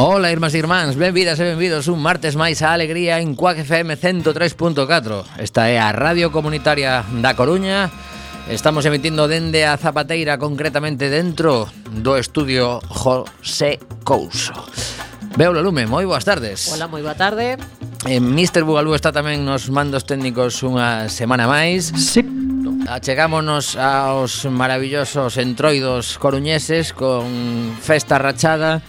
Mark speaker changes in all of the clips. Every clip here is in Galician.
Speaker 1: Ola, irmás e irmáns, benvidas e benvidos un martes máis a Alegría en Cuac FM 103.4 Esta é a Radio Comunitaria da Coruña. Estamos emitindo dende a Zapateira, concretamente dentro do estudio José Couso. Beula Lume, moi boas tardes.
Speaker 2: Ola, moi boa tarde.
Speaker 1: Eh, Mister Bugalú está tamén nos mandos técnicos unha semana máis.
Speaker 3: Sí.
Speaker 1: Achegámonos aos maravillosos entroidos coruñeses con festa rachada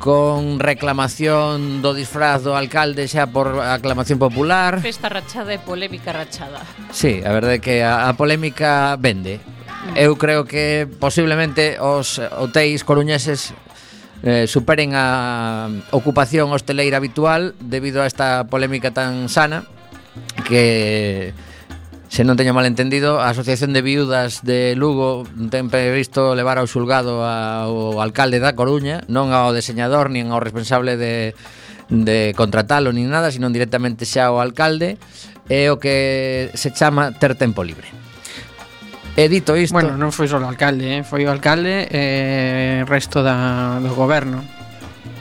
Speaker 1: con reclamación do disfraz do alcalde xa por aclamación popular.
Speaker 2: Festa rachada e polémica rachada.
Speaker 1: Sí, a verdade é que a, a polémica vende. Mm. Eu creo que posiblemente os hotéis coruñeses eh, superen a ocupación hosteleira habitual debido a esta polémica tan sana que Se non teño mal entendido, a Asociación de Viudas de Lugo ten previsto levar ao xulgado ao alcalde da Coruña, non ao deseñador nin ao responsable de, de contratalo nin nada, sino directamente xa ao alcalde, é o que se chama ter tempo libre. E dito isto...
Speaker 3: Bueno, non foi só o alcalde, eh? foi o alcalde e eh, resto da, do goberno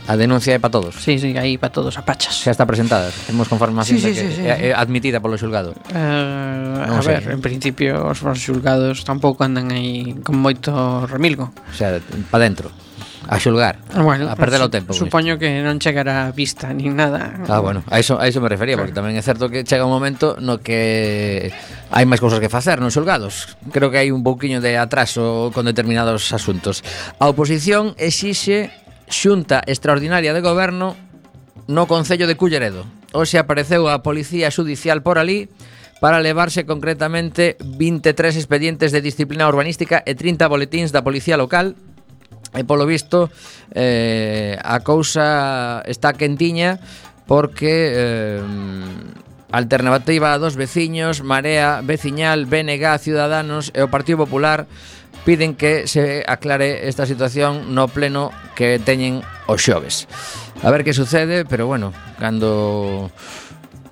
Speaker 1: A denuncia é para todos.
Speaker 3: Sí, sí, aí para todos, a pachas.
Speaker 1: Xa está presentada, temos confirmación
Speaker 3: sí, sí, de
Speaker 1: que
Speaker 3: sí, sí,
Speaker 1: é admitida polo xulgado.
Speaker 3: Eh,
Speaker 1: non
Speaker 3: a
Speaker 1: sei.
Speaker 3: ver, en principio os xulgados tampouco andan aí con moito remilgo.
Speaker 1: O sea, para dentro a xulgar,
Speaker 3: bueno,
Speaker 1: a perder o tempo. Supoño isto.
Speaker 3: que non chegará a vista nin nada.
Speaker 1: Ah, bueno, a iso, a iso me refería, claro. porque tamén é certo que chega un momento no que hai máis cousas que facer nos xulgados. Creo que hai un pouquiño de atraso con determinados asuntos. A oposición exixe Xunta Extraordinaria de Goberno no Concello de Culleredo. Hoxe apareceu a Policía Xudicial por ali para levarse concretamente 23 expedientes de disciplina urbanística e 30 boletíns da Policía Local. E polo visto, eh, a cousa está quentiña porque eh, Alternativa dos veciños, Marea Veciñal, BNG, Ciudadanos e o Partido Popular piden que se aclare esta situación no pleno que teñen os xoves. A ver que sucede, pero bueno, cando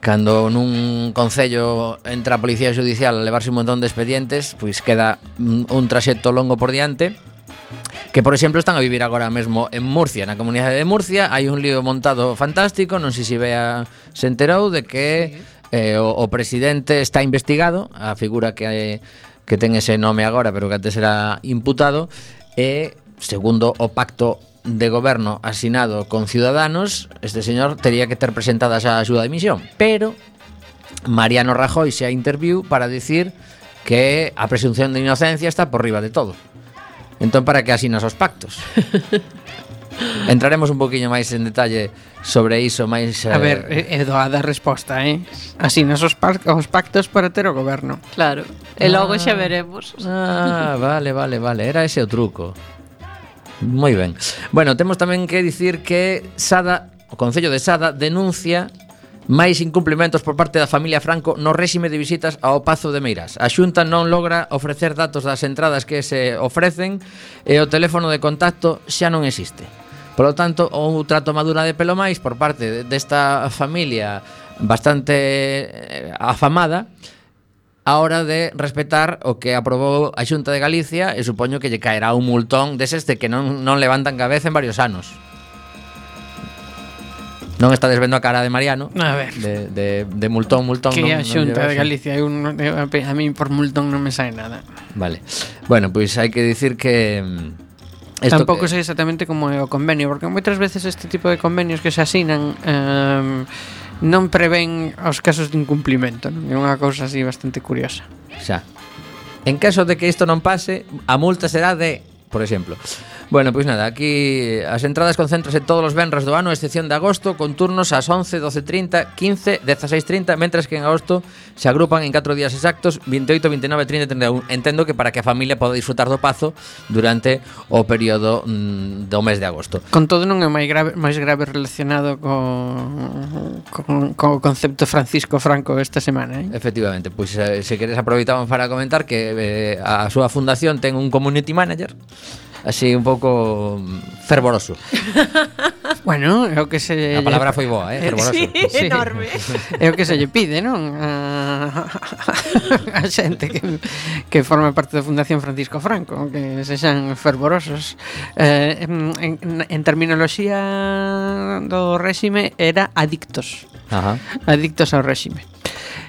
Speaker 1: cando nun concello entra a policía judicial a levarse un montón de expedientes, pois queda un traxecto longo por diante que por exemplo están a vivir agora mesmo en Murcia, na comunidade de Murcia, hai un lío montado fantástico, non sei se vea se enterou de que sí. eh, o, o presidente está investigado, a figura que que ten ese nome agora, pero que antes era imputado, e segundo o pacto de goberno asinado con Ciudadanos, este señor tería que ter presentada esa axuda de misión, pero Mariano Rajoy se a interviu para dicir que a presunción de inocencia está por riba de todo. Entón, para que asinas os pactos? Entraremos un poquinho máis en detalle sobre iso, máis...
Speaker 3: A ver, eh, é doada a resposta, eh? Asinas os, os pactos para ter o goberno.
Speaker 2: Claro, e logo ah, xa veremos.
Speaker 1: Ah, vale, vale, vale, era ese o truco. Moi ben. Bueno, temos tamén que dicir que Sada, o Concello de Sada denuncia máis incumplimentos por parte da familia Franco no réxime de visitas ao Pazo de Meirás. A Xunta non logra ofrecer datos das entradas que se ofrecen e o teléfono de contacto xa non existe. Por lo tanto, outra tomadura de pelo máis por parte desta familia bastante eh, afamada a hora de respetar o que aprobou a Xunta de Galicia e supoño que lle caerá un multón deses de que non, non levantan cabeza en varios anos. Non está desvendo a cara de Mariano.
Speaker 3: A ver.
Speaker 1: De, de, de multón, multón
Speaker 3: Que
Speaker 1: non,
Speaker 3: a xunta
Speaker 1: non
Speaker 3: de Galicia un, A mí por multón non me sai nada.
Speaker 1: Vale. Bueno, pois pues hai que dicir que mm, Esto
Speaker 3: Tampouco
Speaker 1: que...
Speaker 3: sei exactamente como é o convenio, porque moitas veces este tipo de convenios que se asinan eh, non prevén os casos de incumplimento, non? É unha cousa así bastante curiosa.
Speaker 1: Xa. En caso de que isto non pase, a multa será de por exemplo. Bueno, pois nada, aquí as entradas concéntrase todos os venres do ano, excepción de agosto, con turnos ás 11, 12.30, 15, 16.30, mentras que en agosto se agrupan en 4 días exactos, 28, 29, 30, 31. Entendo que para que a familia poda disfrutar do pazo durante o período mm, do mes de agosto.
Speaker 3: Con todo non é máis grave, máis grave relacionado co, co, co concepto Francisco Franco esta semana, eh?
Speaker 1: Efectivamente, pois se, se queres aproveitamos para comentar que eh, a súa fundación ten un community manager así un pouco mm, fervoroso.
Speaker 3: bueno, é o que se
Speaker 1: A palabra foi boa, eh, eh fervoroso.
Speaker 2: Sí, sí. enorme.
Speaker 3: É o que se lle pide, non? A, a xente que, que forma parte da Fundación Francisco Franco, que sexan fervorosos. Eh, en, en, en terminoloxía do réxime era adictos.
Speaker 1: Ajá.
Speaker 3: Adictos ao réxime.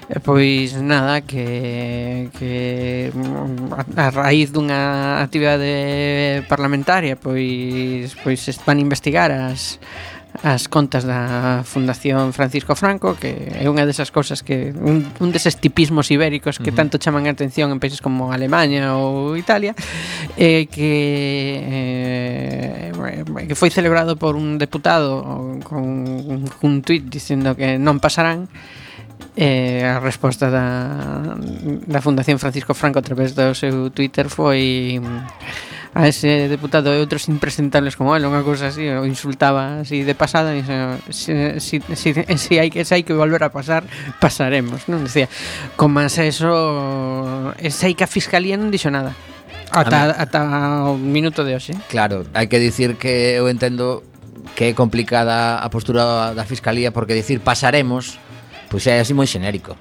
Speaker 3: E pois nada, que, que mm, a raíz dunha actividade parlamentaria pois, pois van investigar as, as contas da Fundación Francisco Franco, que é unha desas cousas que un, un deses tipismos ibéricos que tanto chaman a atención en países como Alemania ou Italia, e que eh, que foi celebrado por un deputado con, con un tuit dicindo que non pasarán eh, a resposta da, da Fundación Francisco Franco a través do seu Twitter foi a ese deputado e outros impresentables como él, unha cousa así, o insultaba así de pasada, e se, si, si, si, hai que, se hai que volver a pasar, pasaremos, non? Decía, con máis eso, eh, sei que a Fiscalía non dixo nada. Ata, ata o minuto de hoxe.
Speaker 1: Claro, hai que dicir que eu entendo que é complicada a postura da Fiscalía porque dicir pasaremos Pues ya es muy genérico.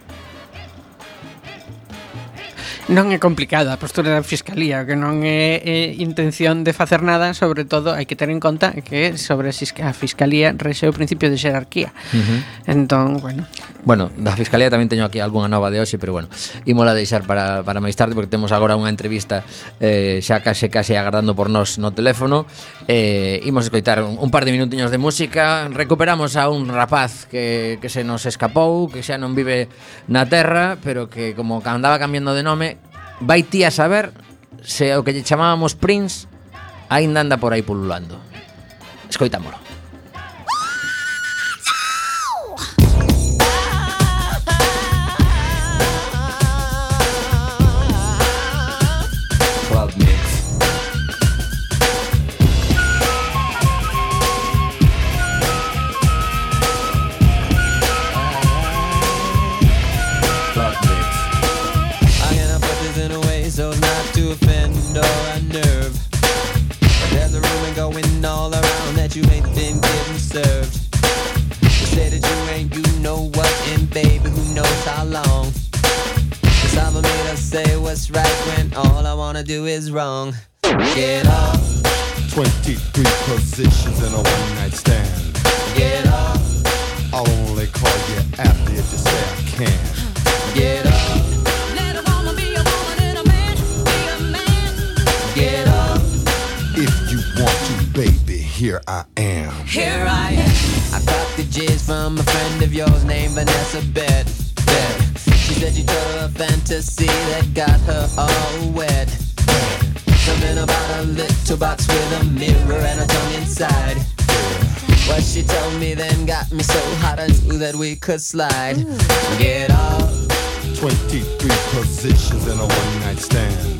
Speaker 3: Non é complicada a postura da Fiscalía, que non é, é intención de facer nada, sobre todo hai que ter en conta que sobre a Fiscalía rexe o principio de xerarquía.
Speaker 1: Uh -huh.
Speaker 3: Entón, bueno.
Speaker 1: Bueno, da Fiscalía tamén teño aquí algunha nova de hoxe, pero bueno, ímola deixar para, para máis tarde, porque temos agora unha entrevista eh, xa case case agardando por nós no teléfono. Eh, imos escoitar un, un par de minutiños de música, recuperamos a un rapaz que, que se nos escapou, que xa non vive na terra, pero que como andaba cambiando de nome, vai ti a saber se o que lle chamábamos Prince aínda anda por aí pululando. Escoitámolo.
Speaker 4: Could slide. Get up,
Speaker 5: 23 positions in a one night stand.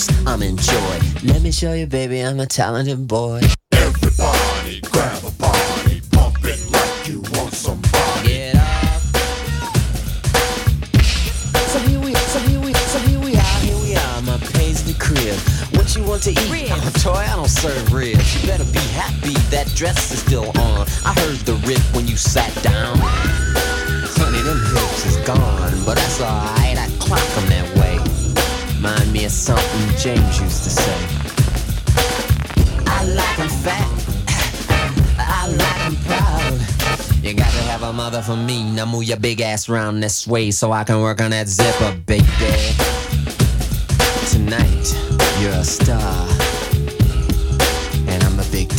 Speaker 4: Pause. I'm in joy. Let me show you, baby, I'm a talented boy.
Speaker 5: Everybody grab a body, pump it like you want somebody.
Speaker 4: Get up. So here we, so here we, so here we are, here we are, my paisley crib. What you want to eat? I'm a toy, I don't serve ribs. You better be happy that dress is still on. I heard the rip when you sat down. Honey, them hips is gone, but that's alright. I clock 'em that way. Mind me of something James used to say. I like fat. I like proud. You gotta have a mother for me. Now move your big ass round this way so I can work on that zipper, baby. Tonight, you're a star. And I'm a big.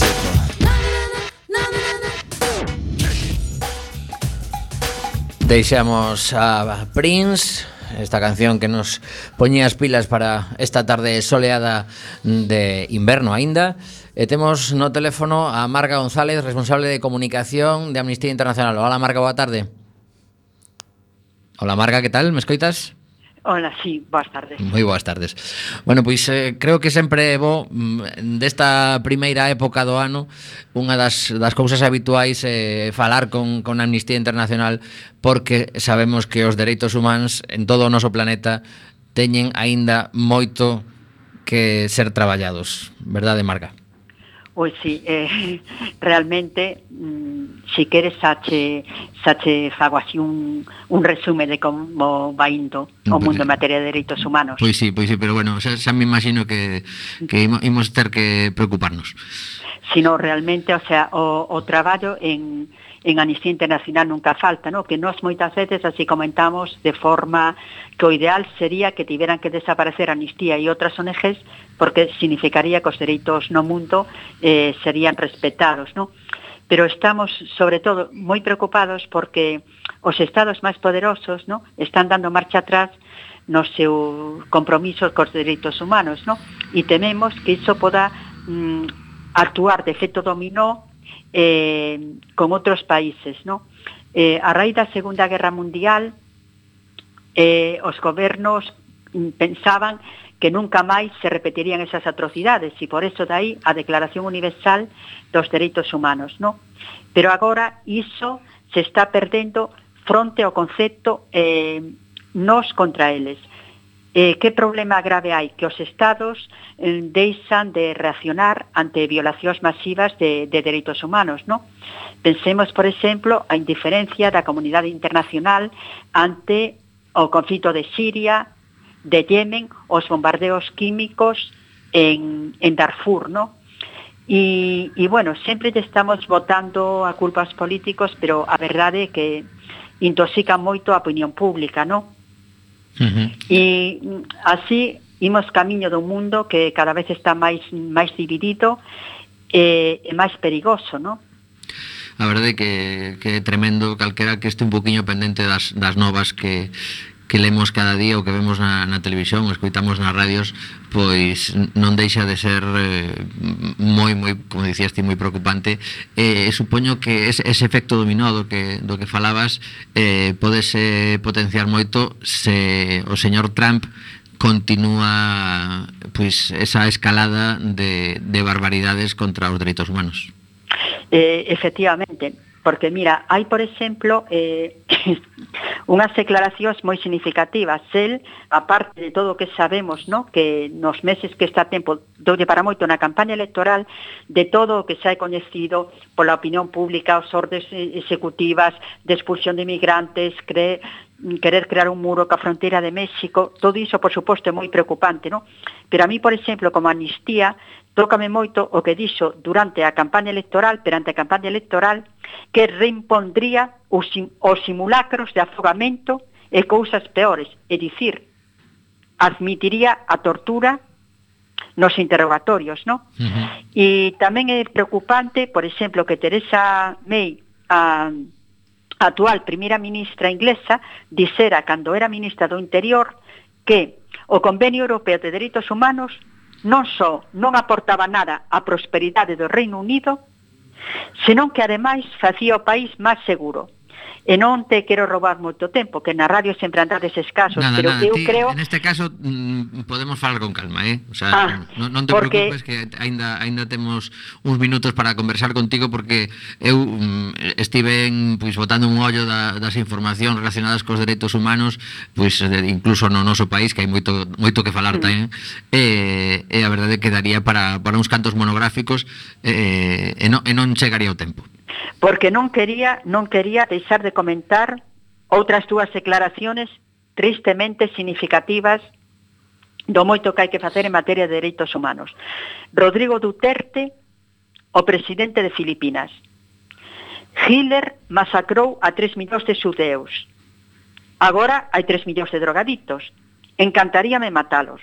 Speaker 1: Deixamos a Prince esta canción que nos poñía as pilas para esta tarde soleada de inverno aínda. E temos no teléfono a Marga González, responsable de comunicación de Amnistía Internacional. Hola Marga, boa tarde. Hola Marga, que tal? Me escoitas?
Speaker 6: Hola, sí, boas tardes.
Speaker 1: Moi boas tardes. Bueno, pois eh, creo que sempre é bo mm, desta primeira época do ano unha das, das cousas habituais é eh, falar con, con Amnistía Internacional porque sabemos que os dereitos humanos en todo o noso planeta teñen aínda moito que ser traballados, verdade, Marga?
Speaker 6: pois sí, eh, realmente mm, si queres sache, sache fago así un, un resume de como va indo o
Speaker 1: ah,
Speaker 6: mundo en materia de dereitos humanos.
Speaker 1: Pois sí, pois sí, pero bueno, xa, xa me imagino que, que imos ter que preocuparnos
Speaker 6: sino realmente, o sea, o, o traballo en, en Amnistía Internacional nunca falta, ¿no? que nós moitas veces así comentamos de forma que o ideal sería que tiveran que desaparecer Amnistía e outras ONGs porque significaría que os dereitos no mundo eh, serían respetados. ¿no? Pero estamos, sobre todo, moi preocupados porque os estados máis poderosos ¿no? están dando marcha atrás nos seus compromisos cos dereitos humanos, ¿no? E tememos que iso poda mm, actuar de efecto dominó eh, con outros países. No? Eh, a raíz da Segunda Guerra Mundial, eh, os gobernos mm, pensaban que nunca máis se repetirían esas atrocidades e por eso dai a Declaración Universal dos Dereitos Humanos. No? Pero agora iso se está perdendo fronte ao concepto eh, nos contra eles. Eh, que problema grave hai? Que os estados eh, deixan de reaccionar ante violacións masivas de, de dereitos humanos, non? Pensemos, por exemplo, a indiferencia da comunidade internacional ante o conflito de Siria, de Yemen, os bombardeos químicos en, en Darfur, non? E, e, bueno, sempre estamos votando a culpas políticos, pero a verdade é que intoxica moito a opinión pública, non?
Speaker 1: Uh -huh.
Speaker 6: E así imos camiño dun mundo que cada vez está máis máis dividido e, e máis perigoso, non?
Speaker 1: A verdade é que, que é tremendo calquera que este un poquinho pendente das, das novas que, que lemos cada día ou que vemos na, na televisión, ou escoitamos nas radios, pois non deixa de ser eh, moi dicías ti moi preocupante eh, supoño que ese, ese efecto dominó do que, do que falabas eh, podese potenciar moito se o señor Trump continúa pois esa escalada de, de barbaridades contra os dereitos humanos.
Speaker 6: Eh, efectivamente, Porque, mira, hai, por exemplo, eh, unhas declaracións moi significativas. El, aparte de todo o que sabemos, no, que nos meses que está tempo dolle para moito na campaña electoral, de todo o que xa é coñecido pola opinión pública, os ordes executivas de expulsión de migrantes, cre, querer crear un muro ca fronteira de México, todo iso, por suposto, é moi preocupante, no? Pero a mí, por exemplo, como amnistía, Tócame moito o que dixo durante a campaña electoral, perante a campaña electoral, que reimpondría os, sim, os simulacros de afogamento e cousas peores, é dicir, admitiría a tortura nos interrogatorios, ¿no? Uh -huh. E tamén é preocupante, por exemplo, que Teresa May, a actual primeira ministra inglesa, dixera cando era ministra do Interior que o Convenio Europeo de Dereitos Humanos non só non aportaba nada á prosperidade do Reino Unido, senón que ademais facía o país máis seguro, E non te quero roubar moito tempo, que na radio sempre andades escasos,
Speaker 1: nada,
Speaker 6: pero
Speaker 1: nada,
Speaker 6: eu
Speaker 1: ti,
Speaker 6: creo...
Speaker 1: En este caso mm, podemos falar con calma, eh? O sea,
Speaker 6: ah,
Speaker 1: non, non te
Speaker 6: porque...
Speaker 1: preocupes que aínda aínda temos uns minutos para conversar contigo porque eu mm, estive en, pois, botando un ollo da, das informacións relacionadas cos dereitos humanos, pois de, incluso no noso país, que hai moito moito que falar mm. tamén, eh, e eh, a verdade é que daría para, para uns cantos monográficos eh, e, non, e non chegaría o tempo
Speaker 6: porque non quería, non quería deixar de comentar outras dúas declaraciones tristemente significativas do moito que hai que facer en materia de dereitos humanos. Rodrigo Duterte, o presidente de Filipinas. Hitler masacrou a 3 millóns de xudeus. Agora hai 3 millóns de drogaditos. Encantaríame matalos.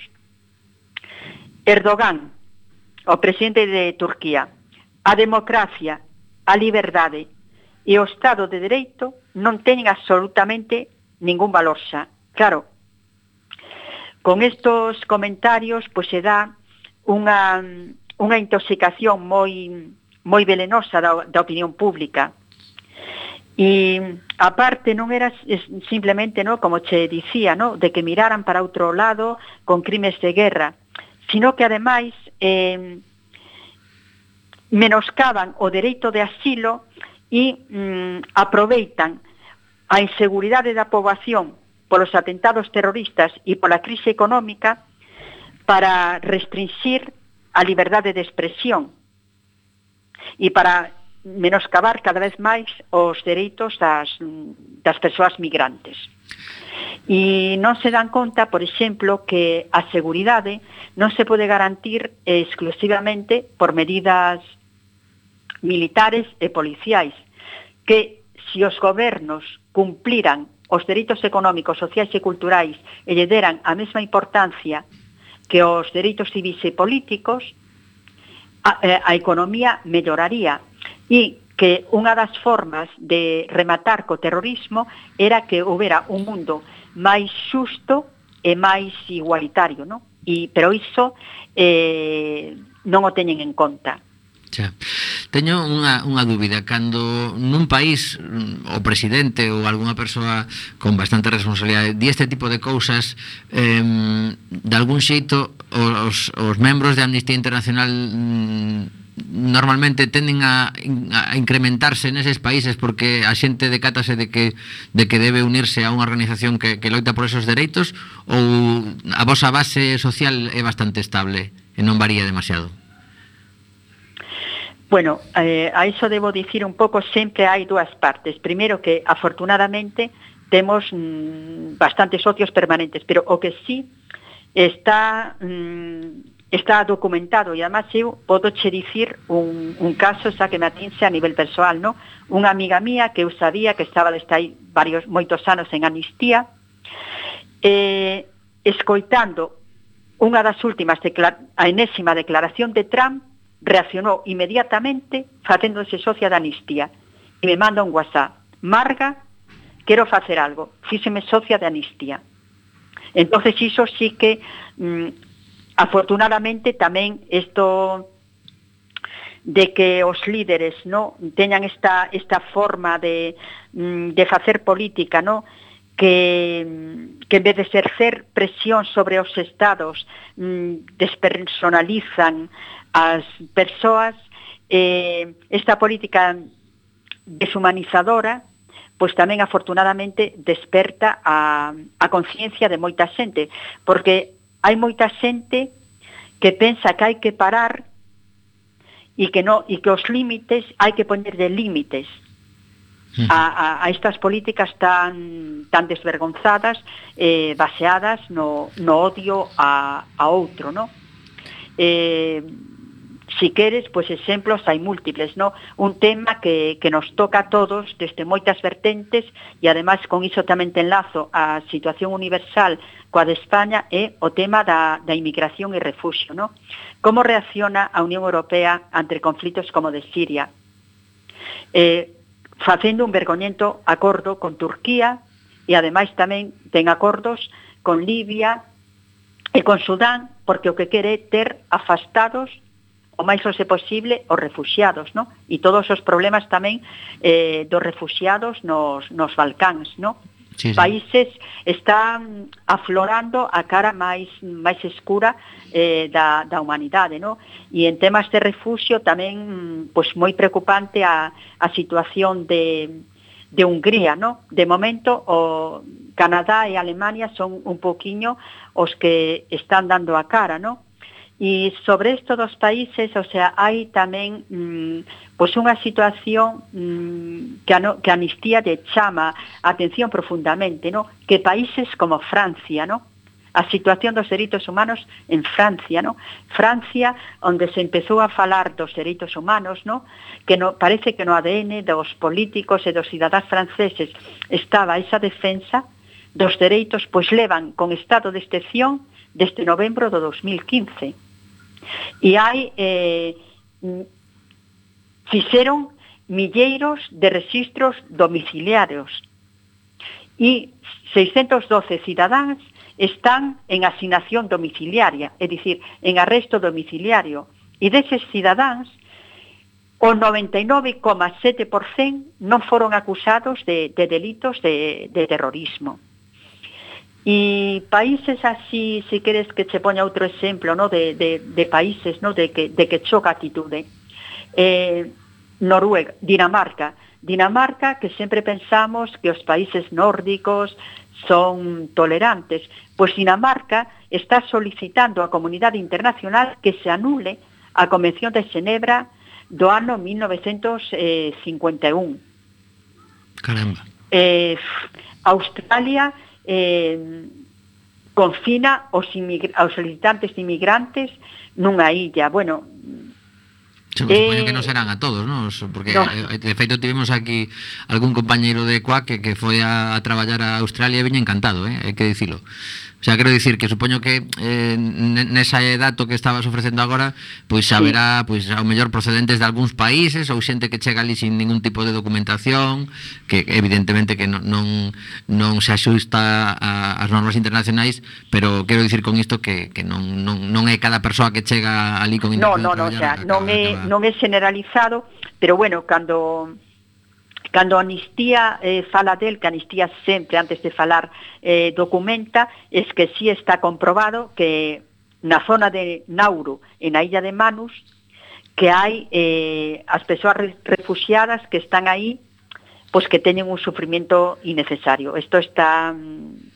Speaker 6: Erdogan, o presidente de Turquía. A democracia a liberdade e o Estado de Dereito non teñen absolutamente ningún valor xa. Claro, con estos comentarios pois se dá unha, unha intoxicación moi, moi velenosa da, da opinión pública. E aparte non era simplemente, no, como che dicía, no, de que miraran para outro lado con crimes de guerra, sino que ademais eh, menoscaban o dereito de asilo e mm, aproveitan a inseguridade da poboación polos atentados terroristas e pola crise económica para restringir a liberdade de expresión e para menoscabar cada vez máis os dereitos das, mm, das persoas migrantes. E non se dan conta, por exemplo, que a seguridade non se pode garantir exclusivamente por medidas militares e policiais, que se os gobernos cumpliran os dereitos económicos, sociais e culturais e lle deran a mesma importancia que os dereitos civis e políticos, a, eh, a economía melloraría e que unha das formas de rematar co terrorismo era que houbera un mundo máis xusto e máis igualitario, non? E, pero iso eh, non o teñen en conta
Speaker 1: marcha. Teño unha, unha dúbida, cando nun país mm, o presidente ou algunha persoa con bastante responsabilidade di este tipo de cousas, eh, de algún xeito os, os membros de Amnistía Internacional mm, normalmente tenden a, a incrementarse neses países porque a xente decátase de que de que debe unirse a unha organización que, que loita por esos dereitos ou a vosa base social é bastante estable e non varía demasiado?
Speaker 6: Bueno, eh, a iso debo dicir un pouco, sempre hai dúas partes. Primeiro que, afortunadamente, temos mm, bastantes socios permanentes, pero o que sí está mm, está documentado e además eu podo che dicir un, un caso xa que me atinse a nivel persoal, no? Unha amiga mía que eu sabía que estaba desta aí varios moitos anos en amnistía, eh, escoitando unha das últimas declar a enésima declaración de Trump reaccionou inmediatamente facéndose socia da Amnistía e me manda un WhatsApp. Marga, quero facer algo. Fíxeme socia de Amnistía. Entonces iso sí que mm, afortunadamente tamén isto de que os líderes no teñan esta esta forma de mm, de facer política, no? que, que en vez de exercer presión sobre os estados mm, despersonalizan as persoas eh, esta política deshumanizadora pois tamén afortunadamente desperta a, a conciencia de moita xente, porque hai moita xente que pensa que hai que parar e que no e que os límites hai que poner de límites hmm. a, a, a estas políticas tan tan desvergonzadas eh, baseadas no, no odio a, a outro, no? Eh, si queres, pois exemplos hai múltiples, no? Un tema que, que nos toca a todos desde moitas vertentes e ademais con iso tamén enlazo a situación universal coa de España é o tema da, da inmigración e refuxio, no? Como reacciona a Unión Europea ante conflitos como de Siria? Eh, facendo un vergoñento acordo con Turquía e ademais tamén ten acordos con Libia e con Sudán porque o que quere é ter afastados o máis hoxe posible os refugiados, no? E todos os problemas tamén eh, dos refugiados nos, nos Balcáns, no?
Speaker 1: sí, sí.
Speaker 6: países están aflorando a cara máis máis escura eh, da, da humanidade, no? E en temas de refugio tamén pois moi preocupante a, a situación de, de Hungría, no? De momento o Canadá e Alemania son un poquiño os que están dando a cara, no? E sobre isto dos países, o sea, hai tamén mm, pois unha situación mm, que, a, no, que a amnistía de chama a atención profundamente, no? que países como Francia, no? a situación dos dereitos humanos en Francia, no? Francia, onde se empezou a falar dos dereitos humanos, no? Que no, parece que no ADN dos políticos e dos cidadáns franceses estaba esa defensa dos dereitos, pois levan con estado de excepción desde novembro do 2015 E hai eh, fixeron milleiros de registros domiciliarios e 612 cidadáns están en asignación domiciliaria, é dicir, en arresto domiciliario. E deses cidadáns, o 99,7% non foron acusados de, de delitos de, de terrorismo. E países así, se queres que che poña outro exemplo, no, de, de, de países, no, de que, de que choca atitude. ¿eh? eh, Noruega, Dinamarca, Dinamarca que sempre pensamos que os países nórdicos son tolerantes, pois Dinamarca está solicitando á comunidade internacional que se anule a Convención de Xenebra do ano 1951.
Speaker 1: Caramba.
Speaker 6: Eh, Australia eh, confina os, aos solicitantes inmigrantes nunha illa. Bueno,
Speaker 1: Se eh, supoño eh, que non serán a todos, non? Porque, no. Eh, de feito, tivemos aquí algún compañeiro de CUAC que, que foi a, a traballar a Australia e viña encantado, eh? hai que dicilo. O sea, quero dicir que supoño que eh, nesa dato que estabas ofrecendo agora, pois haberá, sí. pois ao mellor procedentes de algúns países ou xente que chega ali sin ningún tipo de documentación, que evidentemente que non non, non se axusta ás normas internacionais, pero quero dicir con isto que, que non, non, non é cada persoa que chega ali con
Speaker 6: No, no, no, o sea, non é non é generalizado, pero bueno, cando Cando a amnistía eh, fala del, que a amnistía sempre antes de falar eh, documenta, es que sí está comprobado que na zona de Nauru en a illa de Manus que hai eh, as persoas refugiadas que están aí pois que teñen un sufrimiento innecesario. Isto está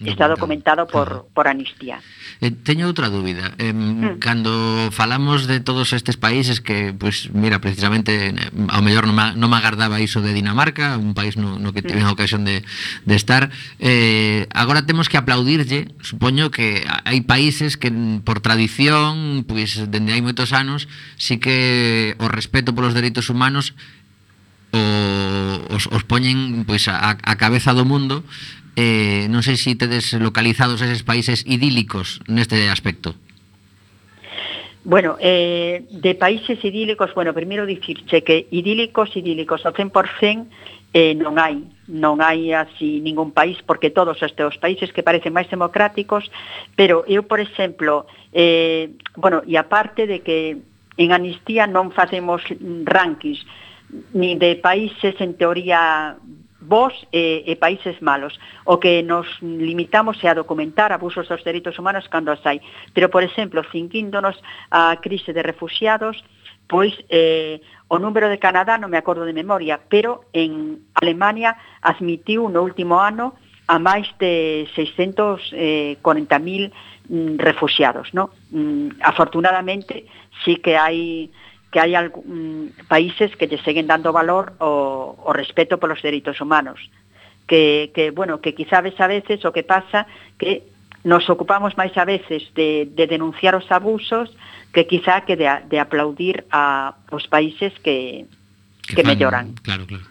Speaker 6: está documentado por, por amnistía.
Speaker 1: Eh, teño outra dúbida. Eh, mm. Cando falamos de todos estes países que, pois, pues, mira, precisamente, eh, ao mellor non, me, non me agardaba iso de Dinamarca, un país no, no que mm. teño mm. a ocasión de, de estar, eh, agora temos que aplaudirlle, supoño que hai países que por tradición, pois, pues, dende hai moitos anos, sí que o respeto polos dereitos humanos o, os, os poñen pois, a, a cabeza do mundo eh, non sei se si tedes localizados eses países idílicos neste aspecto.
Speaker 6: Bueno, eh, de países idílicos, bueno, primeiro dicirche que idílicos, idílicos, ao 100% eh, non hai, non hai así ningún país, porque todos estes países que parecen máis democráticos, pero eu, por exemplo, eh, bueno, e aparte de que en Amnistía non facemos rankings, ni de países en teoría vos e, e países malos. O que nos limitamos é a documentar abusos dos dereitos humanos cando as hai. Pero, por exemplo, cinquíndonos a crise de refugiados, pois eh, o número de Canadá non me acordo de memoria, pero en Alemania admitiu no último ano a máis de 640.000 eh, mm, refugiados. No? Mm, afortunadamente, sí que hai que hai algún, mm, países que lle seguen dando valor o, o respeto polos dereitos humanos. Que, que, bueno, que quizá ves a veces o que pasa que nos ocupamos máis a veces de, de denunciar os abusos que quizá que de, de aplaudir a os países que, que, que
Speaker 1: fan,
Speaker 6: melloran.
Speaker 1: Claro, claro.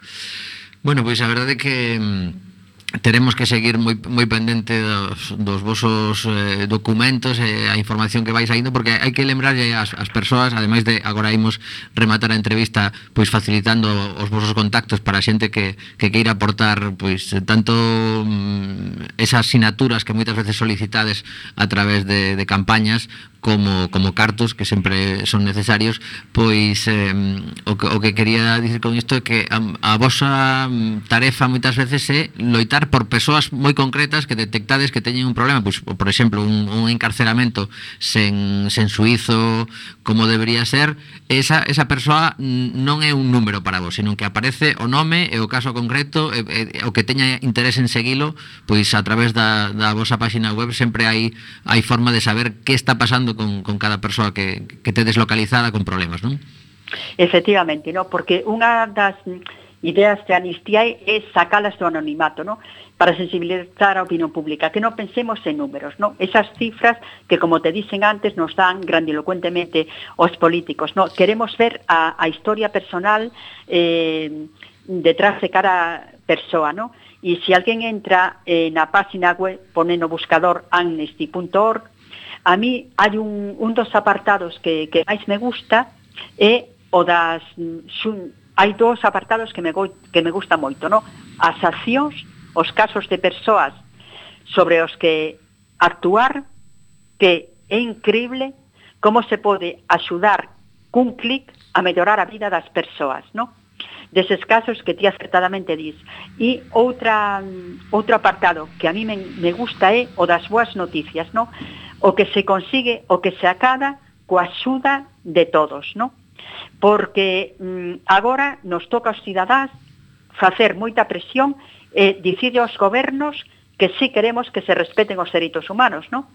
Speaker 1: Bueno, pois a verdade é que mm, teremos que seguir moi, moi pendente dos, dos vosos eh, documentos e eh, a información que vais saindo porque hai que lembrarlle as, as persoas ademais de agora imos rematar a entrevista pois facilitando os vosos contactos para a xente que, que queira aportar pois tanto mm, esas sinaturas que moitas veces solicitades a través de, de campañas como, como cartos que sempre son necesarios pois eh, o, que, o que quería dicir con isto é que a, a vosa mm, tarefa moitas veces é loitar por persoas moi concretas que detectades que teñen un problema, pois, por exemplo, un, un encarceramento sen, sen suizo como debería ser, esa, esa persoa non é un número para vos, senón que aparece o nome e o caso concreto e, e, o que teña interés en seguilo, pois a través da, da vosa página web sempre hai hai forma de saber que está pasando con, con cada persoa que, que te deslocalizada con problemas, non?
Speaker 6: Efectivamente, no, porque unha das ideas de amnistía é, sacalas do anonimato, ¿no? para sensibilizar a opinión pública, que non pensemos en números, ¿no? Esas cifras que, como te dicen antes, nos dan grandilocuentemente os políticos, ¿no? Queremos ver a, a historia personal eh, detrás de cada persoa, ¿no? E se alguén entra eh, na página web, pone no buscador amnesty.org, a mí hai un, un dos apartados que, que máis me gusta é o das mm, xun, hai dous apartados que me, go, que me gusta moito, no? As accións, os casos de persoas sobre os que actuar, que é increíble como se pode axudar cun clic a mellorar a vida das persoas, no? Deses casos que ti acertadamente dis. E outra, outro apartado que a mí me, me gusta é o das boas noticias, no? O que se consigue, o que se acada coa axuda de todos, no? porque mm, agora nos toca aos cidadáns facer moita presión e dicirle aos gobernos que sí queremos que se respeten os dereitos humanos, non?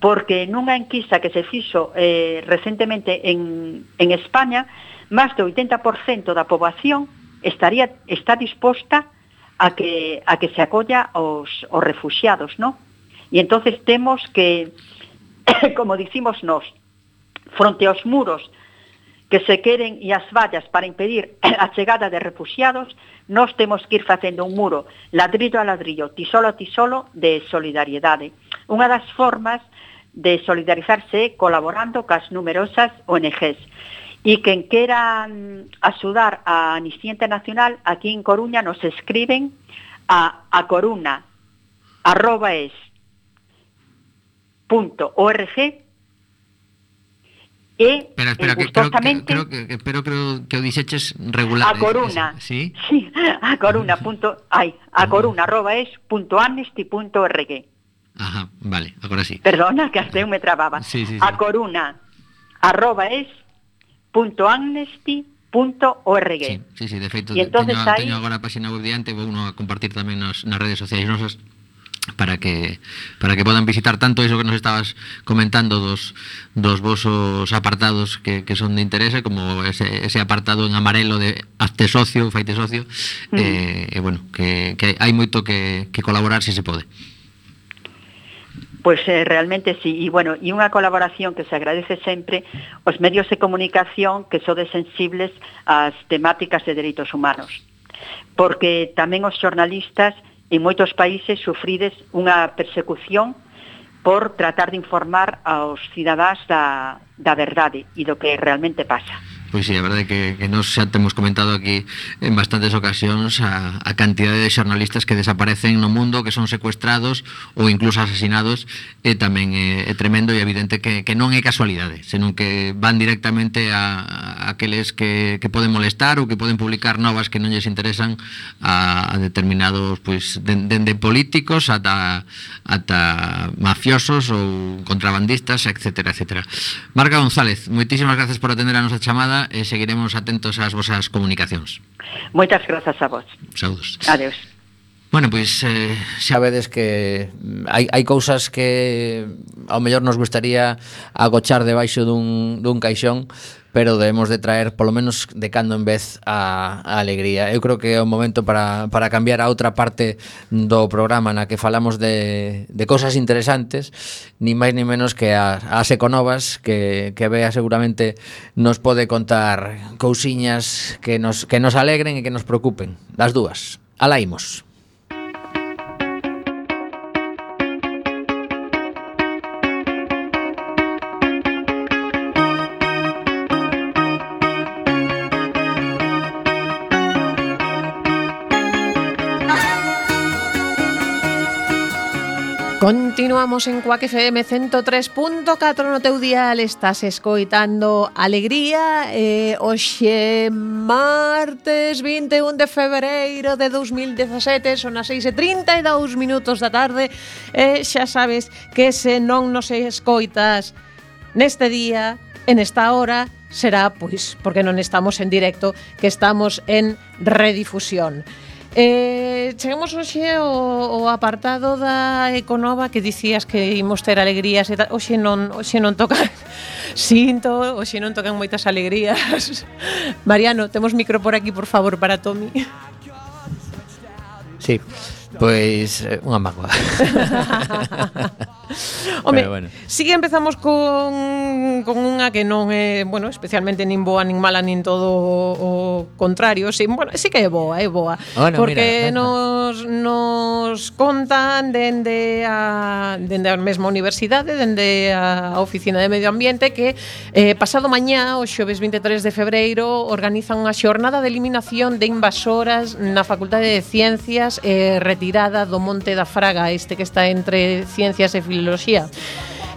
Speaker 6: Porque nunha enquisa que se fixo eh, recentemente en, en España, máis do 80% da poboación estaría, está disposta a que, a que se acolla os, os refugiados, non? E entonces temos que, como dicimos nós, fronte aos muros que se queren e as vallas para impedir a chegada de refugiados, nós temos que ir facendo un muro ladrillo a ladrillo, tisolo a tisolo de solidariedade. Unha das formas de solidarizarse é colaborando cas numerosas ONGs e quen queran mm, axudar a Amnistía Internacional aquí en Coruña nos escriben a a coruna arroba es punto org e
Speaker 1: pero, espera,
Speaker 6: eh,
Speaker 1: que, creo, creo, que, pero creo que o dixeches regular.
Speaker 6: A
Speaker 1: ¿eh? Coruna. Sí.
Speaker 6: sí, a Coruna punto, ay a Coruna arroba es punto amnesty punto org
Speaker 1: Ajá, vale, agora sí.
Speaker 6: Perdona que hasta eu me trababa.
Speaker 1: Sí, sí, sí.
Speaker 6: A Coruna arroba es punto amnesty punto org.
Speaker 1: Sí, sí, sí, de feito, teño,
Speaker 6: ahí...
Speaker 1: teño agora a página web diante, vou a compartir tamén nas, nas redes sociais nosas para que para que podan visitar tanto iso que nos estabas comentando dos, dos vosos apartados que, que son de interese como ese, ese apartado en amarelo de hazte socio, faite socio
Speaker 6: mm.
Speaker 1: eh, e bueno, que, que hai moito que, que colaborar se se pode
Speaker 6: Pois eh, realmente sí, e bueno, e unha colaboración que se agradece sempre os medios de comunicación que sodes sensibles ás temáticas de dereitos humanos porque tamén os xornalistas en moitos países sufrides unha persecución por tratar de informar aos cidadáns da, da verdade e do que realmente pasa.
Speaker 1: Pois sí, a verdade que, que nos xa temos comentado aquí en bastantes ocasións a, a cantidade de xornalistas que desaparecen no mundo, que son secuestrados ou incluso asesinados, e tamén é, eh, é tremendo e evidente que, que non é casualidade, senón que van directamente a, a aqueles que, que poden molestar ou que poden publicar novas que non lles interesan a, a determinados, pois, dende de, de políticos ata, ata mafiosos ou contrabandistas, etc. etc. Marga González, moitísimas gracias por atender a nosa chamada E seguiremos atentos ás vosas comunicacións.
Speaker 6: Moitas grazas a vos.
Speaker 1: Saúdos.
Speaker 6: Adeus.
Speaker 1: Bueno, pois eh, xa vedes que mm, hai, hai cousas que ao mellor nos gustaría agochar debaixo dun, dun caixón pero debemos de traer polo menos de cando en vez a, a alegría. Eu creo que é o momento para, para cambiar a outra parte do programa na que falamos de, de cosas interesantes, ni máis ni menos que a, a Seconovas, que, que vea seguramente nos pode contar cousiñas que nos, que nos alegren e que nos preocupen. Das dúas. Alaimos.
Speaker 2: Continuamos en Cuac FM 103.4 no teu dial Estás escoitando Alegría eh, Oxe martes 21 de febreiro de 2017 Son as 6.32 minutos da tarde. E eh, xa sabes que se non nos escoitas neste día en esta hora será pois porque non estamos en directo que estamos en redifusión. Eh, chegamos hoxe o, o apartado da Econova que dicías que imos ter alegrías e tal. Hoxe non, hoxe non toca Sinto, hoxe non tocan moitas alegrías. Mariano, temos micro por aquí, por favor, para Tomi.
Speaker 1: Sí. Pois eh, unha mágoa.
Speaker 2: Home,
Speaker 1: bueno.
Speaker 2: si sí empezamos con, con unha que non é, bueno, especialmente nin boa, nin mala, nin todo o contrario, si, sí, bueno, sí que é boa, é boa,
Speaker 1: Bueno,
Speaker 2: porque
Speaker 1: mira,
Speaker 2: nos nos contan dende a dende a mesma universidade, dende a Oficina de Medio Ambiente que eh, pasado mañá, o xoves 23 de febreiro, organizan unha xornada de eliminación de invasoras na Facultade de Ciencias e eh, retirada do Monte da Fraga, este que está entre Ciencias e Filoloxía.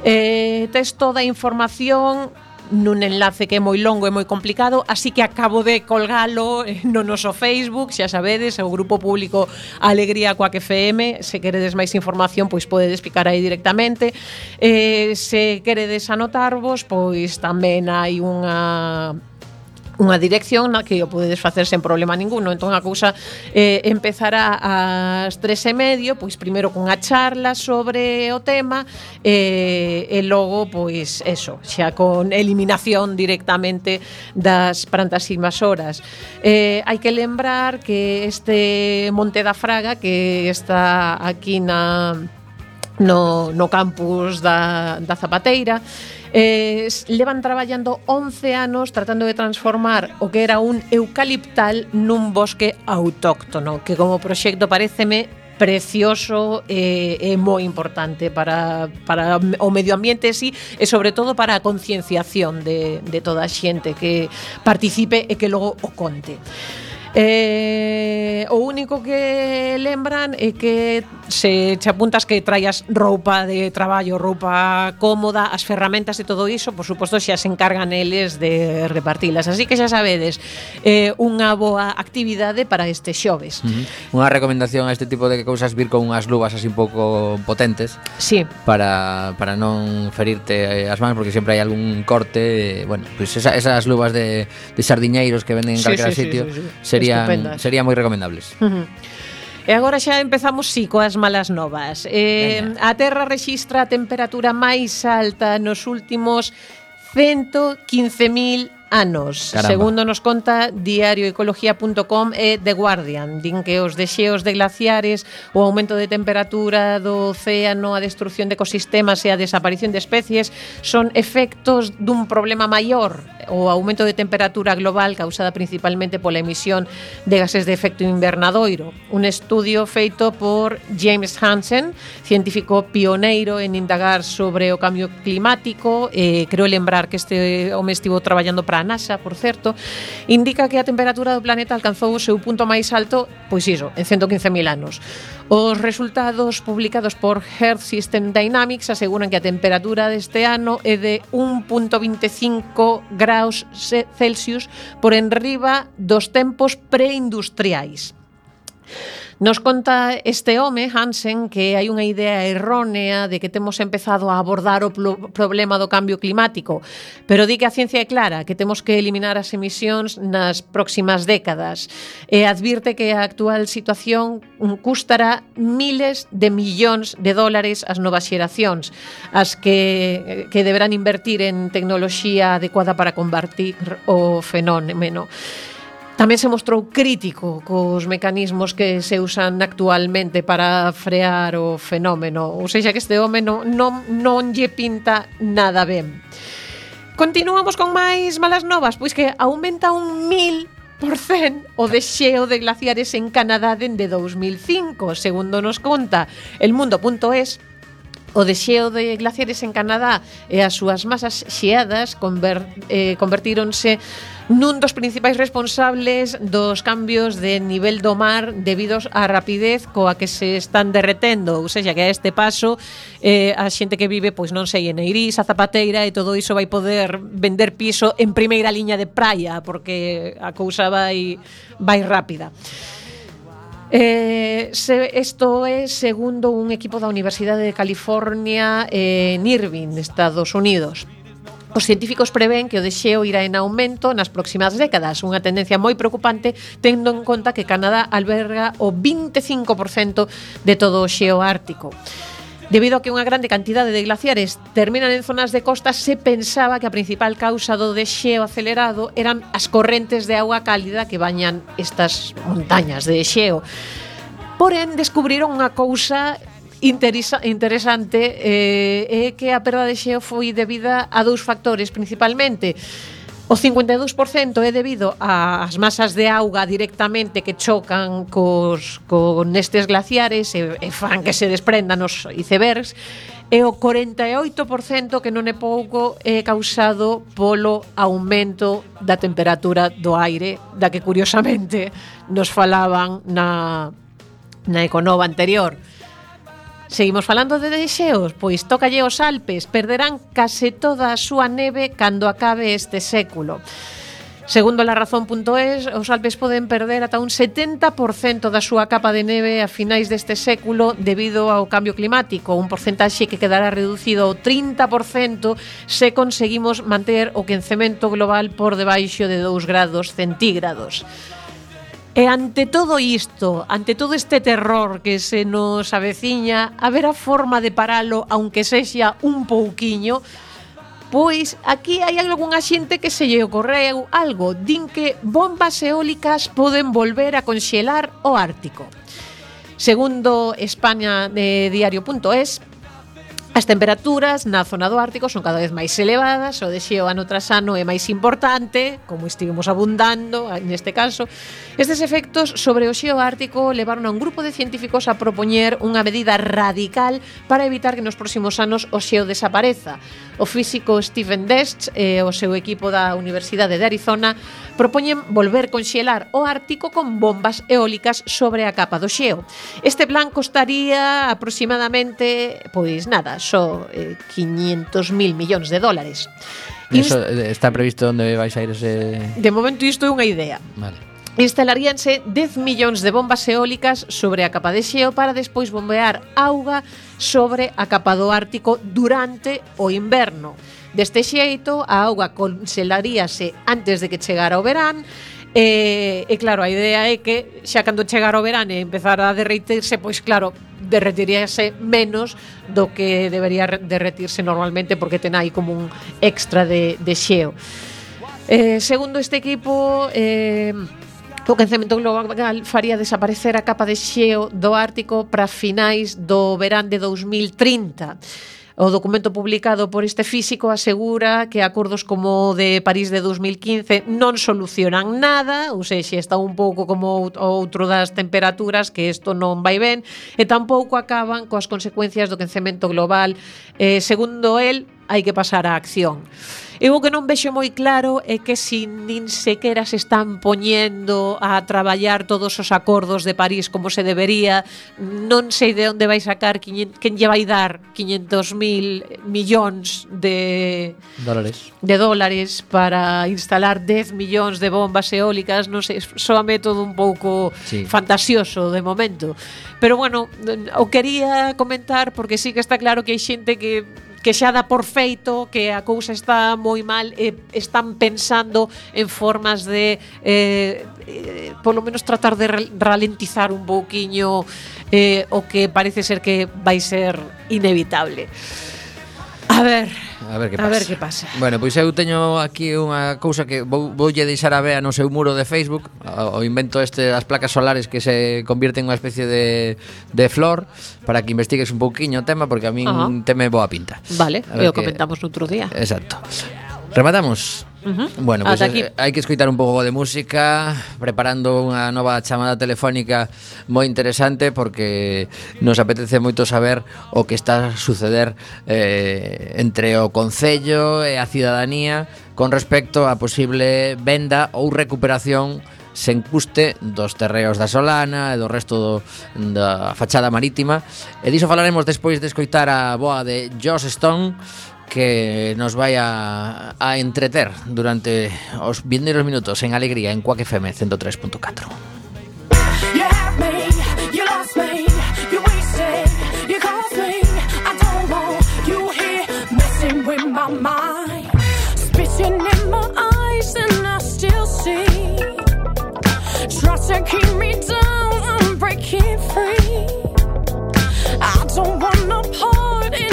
Speaker 2: Eh, tes toda a información nun enlace que é moi longo e moi complicado, así que acabo de colgalo eh, no noso Facebook, xa sabedes, o grupo público Alegría Coac FM, se queredes máis información, pois podedes picar aí directamente. Eh, se queredes anotarvos, pois tamén hai unha unha dirección na que o podedes facer sen problema ninguno. Entón a cousa eh, empezará ás tres e medio, pois primeiro cunha charla sobre o tema eh, e logo, pois, eso, xa con eliminación directamente das plantas invasoras. Eh, hai que lembrar que este Monte da Fraga que está aquí na no, no campus da, da Zapateira Eh, levan traballando 11 anos tratando de transformar o que era un eucaliptal nun bosque autóctono, que como proxecto pareceme precioso e, eh, e moi importante para, para o medio ambiente sí, e sobre todo para a concienciación de, de toda a xente que participe e que logo o conte. Eh, o único que lembran é que se che apuntas que traías roupa de traballo, roupa cómoda, as ferramentas e todo iso, por suposto xa se encargan eles de repartilas. Así que xa sabedes, eh, unha boa actividade para este xoves. Uh.
Speaker 1: Unha recomendación a este tipo de cousas vir con unhas luvas así un pouco potentes.
Speaker 2: Sí.
Speaker 1: Para, para non ferirte eh, as mans, porque sempre hai algún corte, eh, bueno, pues esa, esas luvas de, de sardiñeiros que venden en
Speaker 2: sí,
Speaker 1: calquera
Speaker 2: sí,
Speaker 1: sitio
Speaker 2: sí, sí, sí.
Speaker 1: serían,
Speaker 2: Estupendas.
Speaker 1: serían moi recomendables.
Speaker 2: Uh. E agora xa empezamos, si, sí, coas malas novas. Eh,
Speaker 1: Veña.
Speaker 2: a Terra rexistra a temperatura máis alta nos últimos 115.000 anos.
Speaker 1: Caramba.
Speaker 2: Segundo nos conta diarioecología.com e The Guardian, din que os desxeos de glaciares, o aumento de temperatura do océano, a destrucción de ecosistemas e a desaparición de especies son efectos dun problema maior, o aumento de temperatura global causada principalmente pola emisión de gases de efecto invernadoiro. Un estudio feito por James Hansen, científico pioneiro en indagar sobre o cambio climático, eh, creo lembrar que este home estivo traballando para NASA, por certo, indica que a temperatura do planeta alcanzou o seu punto máis alto, pois iso, en 115.000 anos. Os resultados publicados por Earth System Dynamics aseguran que a temperatura deste ano é de 1.25 graus Celsius por enriba dos tempos preindustriais. Nos conta este home, Hansen, que hai unha idea errónea de que temos empezado a abordar o problema do cambio climático, pero di que a ciencia é clara, que temos que eliminar as emisións nas próximas décadas. E advirte que a actual situación mm, custará miles de millóns de dólares ás novas xeracións, as que, que deberán invertir en tecnoloxía adecuada para combatir o fenómeno. Tamén se mostrou crítico cos mecanismos que se usan actualmente para frear o fenómeno, ou seja que este home non, non, non lle pinta nada ben. Continuamos con máis malas novas, pois que aumenta un mil por cen o desxeo de glaciares en Canadá dende 2005, segundo nos conta el mundo.es, O desxeo de glaciares en Canadá e as súas masas xeadas conver, eh, convertíronse nun dos principais responsables dos cambios de nivel do mar debidos á rapidez coa que se están derretendo, ou seja, que a este paso eh, a xente que vive, pois non sei, en Eirís, a Zapateira e todo iso vai poder vender piso en primeira liña de praia, porque a cousa vai, vai rápida. Eh, se, esto é segundo un equipo da Universidade de California eh, en Irvine, Estados Unidos. Os científicos prevén que o desxeo irá en aumento nas próximas décadas, unha tendencia moi preocupante tendo en conta que Canadá alberga o 25% de todo o xeo ártico. Debido a que unha grande cantidade de glaciares terminan en zonas de costa, se pensaba que a principal causa do desxeo acelerado eran as correntes de agua cálida que bañan estas montañas de xeo. Porén, descubriron unha cousa interesa, interesante eh, é que a perda de xeo foi debida a dous factores principalmente. O 52% é debido ás masas de auga directamente que chocan cos, con nestes glaciares e, e fan que se desprendan os icebergs e o 48% que non é pouco é causado polo aumento da temperatura do aire da que curiosamente nos falaban na, na Econova anterior. Seguimos falando de deixeos, pois tócalle os Alpes, perderán case toda a súa neve cando acabe este século. Segundo la razón.es, os Alpes poden perder ata un 70% da súa capa de neve a finais deste século debido ao cambio climático, un porcentaxe que quedará reducido ao 30% se conseguimos manter o quencemento global por debaixo de 2 grados centígrados. E ante todo isto, ante todo este terror que se nos aveciña, haberá forma de paralo, aunque sexa un pouquiño, Pois aquí hai algunha xente que se lle ocorreu algo, din que bombas eólicas poden volver a conxelar o Ártico. Segundo España eh, de diario.es, As temperaturas na zona do Ártico son cada vez máis elevadas, o deseo ano tras ano é máis importante, como estivemos abundando ah, neste caso. Estes efectos sobre o xeo ártico levaron a un grupo de científicos a propoñer unha medida radical para evitar que nos próximos anos o xeo desapareza. O físico Stephen Dest e o seu equipo da Universidade de Arizona propoñen volver conxelar o Ártico con bombas eólicas sobre a capa do xeo. Este plan costaría aproximadamente, pois nada, só eh, 500.000 millóns de dólares.
Speaker 1: Eso eh, está previsto onde vais a ir ese...
Speaker 2: De momento isto é unha idea.
Speaker 1: Vale.
Speaker 2: Instalaríanse 10 millóns de bombas eólicas sobre a capa de xeo para despois bombear auga sobre a capa do Ártico durante o inverno. Deste xeito, a auga conxelaríase antes de que chegara o verán E, e claro, a idea é que xa cando chegar o verán e empezar a derretirse, pois claro, derretiríase menos do que debería derretirse normalmente porque ten aí como un extra de, de xeo. Eh, segundo este equipo, eh, O quencemento global faría desaparecer a capa de xeo do Ártico para finais do verán de 2030. O documento publicado por este físico asegura que acordos como o de París de 2015 non solucionan nada, ou seja, está un pouco como outro das temperaturas que isto non vai ben, e tampouco acaban coas consecuencias do quencemento global. Eh, segundo el, hai que pasar á acción. Eu o que non vexo moi claro é que si nin sequera se están poñendo a traballar todos os acordos de París como se debería, non sei de onde vai sacar quen lle vai dar 500.000 millóns de
Speaker 1: dólares.
Speaker 2: de dólares para instalar 10 millóns de bombas eólicas, non sei, soame todo un pouco
Speaker 1: sí.
Speaker 2: fantasioso de momento. Pero bueno, o quería comentar porque sí que está claro que hai xente que que xa dá por feito que a cousa está moi mal e están pensando en formas de eh, eh, polo menos tratar de ralentizar un pouquiño eh, o que parece ser que vai ser inevitable. A ver.
Speaker 1: A ver que pasa.
Speaker 2: A ver que pasa.
Speaker 1: Bueno, pois eu teño aquí unha cousa que vou, voulle deixar a Bea no seu muro de Facebook, o, o invento este das placas solares que se convierten unha especie de, de flor para que investigues un pouquiño o tema porque a min
Speaker 2: Ajá.
Speaker 1: teme boa pinta.
Speaker 2: Vale, e o
Speaker 1: que...
Speaker 2: comentamos outro día.
Speaker 1: Exacto. Rematamos. Bueno,
Speaker 2: pois pues,
Speaker 1: eh, hai que escoitar un pouco de música Preparando unha nova chamada telefónica moi interesante Porque nos apetece moito saber o que está a suceder eh, Entre o Concello e a cidadanía Con respecto a posible venda ou recuperación sen custe dos terreos da Solana e do resto do, da fachada marítima. E diso falaremos despois de escoitar a boa de Joss Stone que nos vaya a entreter durante os vindeiros minutos en Alegría en Cuac FM 103.4.
Speaker 7: don't wanna part in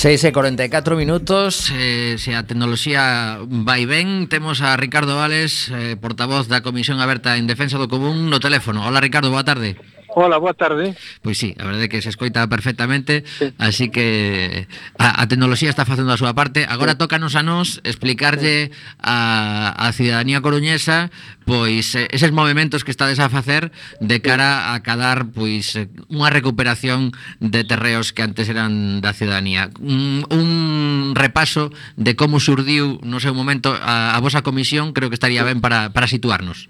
Speaker 1: 6 e 44 minutos. Eh, Se a tecnoloxía vai ben Temos a Ricardo Vales eh, Portavoz da Comisión Aberta en Defensa do Común No teléfono. Hola Ricardo, boa tarde.
Speaker 8: Hola, boa tarde.
Speaker 1: Pois sí, a verdade é que se escoita perfectamente, sí. así que a, a tecnoloxía está facendo a súa parte. Agora sí. tócanos a nós explicarlle a, a cidadanía coruñesa pois eh, eses movimentos que estades a facer de cara a cadar pois eh, unha recuperación de terreos que antes eran da cidadanía. Un, un repaso de como surdiu no seu momento a, a vosa comisión, creo que estaría ben para, para situarnos.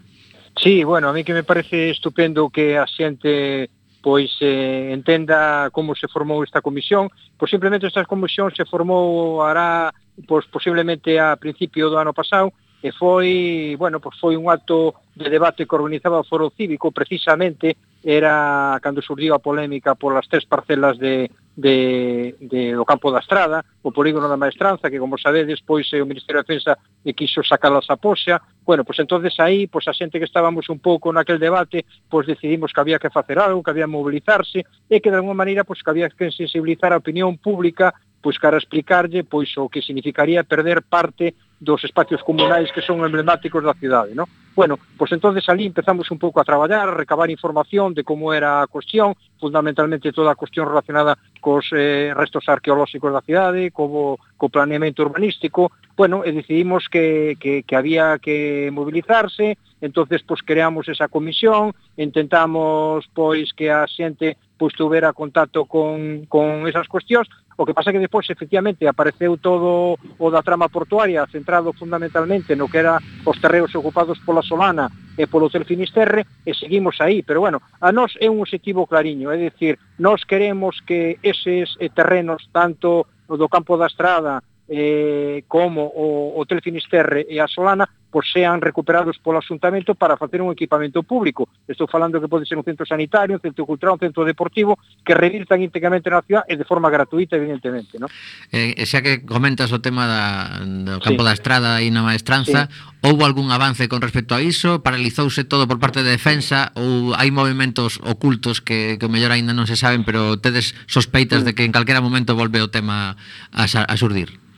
Speaker 8: Sí, bueno, a mí que me parece estupendo que a xente pois eh, entenda como se formou esta comisión, pois simplemente esta comisión se formou hará pois posiblemente a principio do ano pasado e foi, bueno, pois foi un acto de debate que organizaba o Foro Cívico, precisamente era cando surdiu a polémica polas tres parcelas de de, de, do campo da Estrada, o polígono da Maestranza, que como sabedes, pois o Ministerio de Defensa eh, e quiso sacalas a poxa. Bueno, pois entonces aí, pois a xente que estábamos un pouco naquel debate, pois decidimos que había que facer algo, que había que mobilizarse, e que de alguma maneira pois que había que sensibilizar a opinión pública pois cara explicarlle pois o que significaría perder parte dos espacios comunais que son emblemáticos da cidade, non? Bueno, pois entonces ali empezamos un pouco a traballar, a recabar información de como era a cuestión, fundamentalmente toda a cuestión relacionada cos eh, restos arqueolóxicos da cidade, co, co planeamento urbanístico, bueno, e decidimos que, que, que había que mobilizarse, entonces pois creamos esa comisión, intentamos pois que a xente pois tuvera contacto con, con esas cuestións, o que pasa que despois efectivamente apareceu todo o da trama portuaria centrado fundamentalmente no que era os terreos ocupados pola Solana e polo Hotel Finisterre e seguimos aí, pero bueno, a nós é un obxectivo clariño, é dicir, nós queremos que eses eh, terrenos tanto do campo da estrada eh, como o Hotel Finisterre e a Solana pois sean recuperados polo asuntamento para facer un equipamento público. Estou falando que pode ser un centro sanitario, un centro cultural, un centro deportivo, que revirtan íntegramente na cidade e de forma gratuita, evidentemente. No?
Speaker 1: Eh, xa que comentas o tema da, do campo
Speaker 8: sí.
Speaker 1: da estrada aí na maestranza, sí. houbo algún avance con respecto a iso? Paralizouse todo por parte de defensa ou hai movimentos ocultos que, que o mellor aínda non se saben, pero tedes sospeitas sí. de que en calquera momento volve o tema a, a surdir?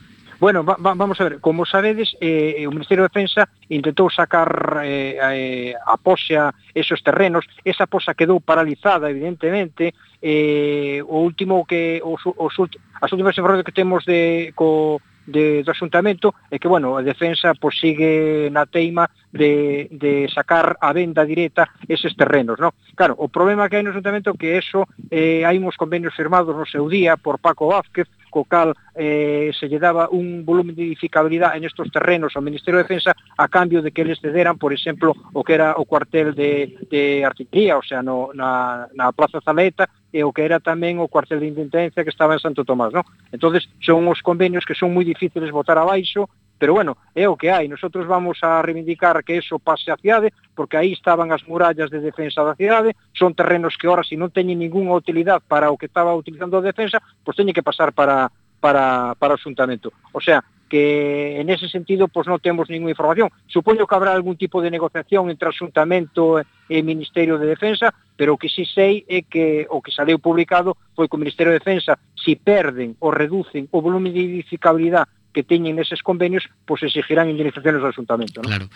Speaker 8: Bueno, va, va, vamos a ver, como sabedes, eh, eh o Ministerio de Defensa intentou sacar eh, a, eh, a poxa esos terrenos, esa poxa quedou paralizada, evidentemente, eh, o último que os, os, as últimas informacións que temos de co, de, do asuntamento é que, bueno, a defensa pois, sigue na teima de, de sacar a venda directa eses terrenos, ¿no? Claro, o problema que hai no asuntamento é que eso, eh, hai uns convenios firmados no seu día por Paco Vázquez, co cal eh, se lle daba un volumen de edificabilidade en estos terrenos ao Ministerio de Defensa a cambio de que eles cederan, por exemplo, o que era o cuartel de, de artillería, o sea, no, na, na Plaza Zaleta, e o que era tamén o cuartel de intendencia que estaba en Santo Tomás, non? Entonces son os convenios que son moi difíciles votar abaixo pero bueno, é o que hai, nosotros vamos a reivindicar que eso pase a cidade, porque aí estaban as murallas de defensa da cidade, son terrenos que ora se non teñen ningunha utilidade para o que estaba utilizando a defensa, pois teñen que pasar para, para, para o xuntamento. O sea, que en ese sentido pois non temos ninguna información. Supoño que habrá algún tipo de negociación entre Xuntamento e Ministerio de Defensa, pero o que si sí sei é que o que saleu publicado foi que o Ministerio de Defensa si perden ou reducen o volume de edificabilidade que teñen neses convenios, pois exigirán indemnizaciones ao asuntamento. ¿no?
Speaker 1: Claro.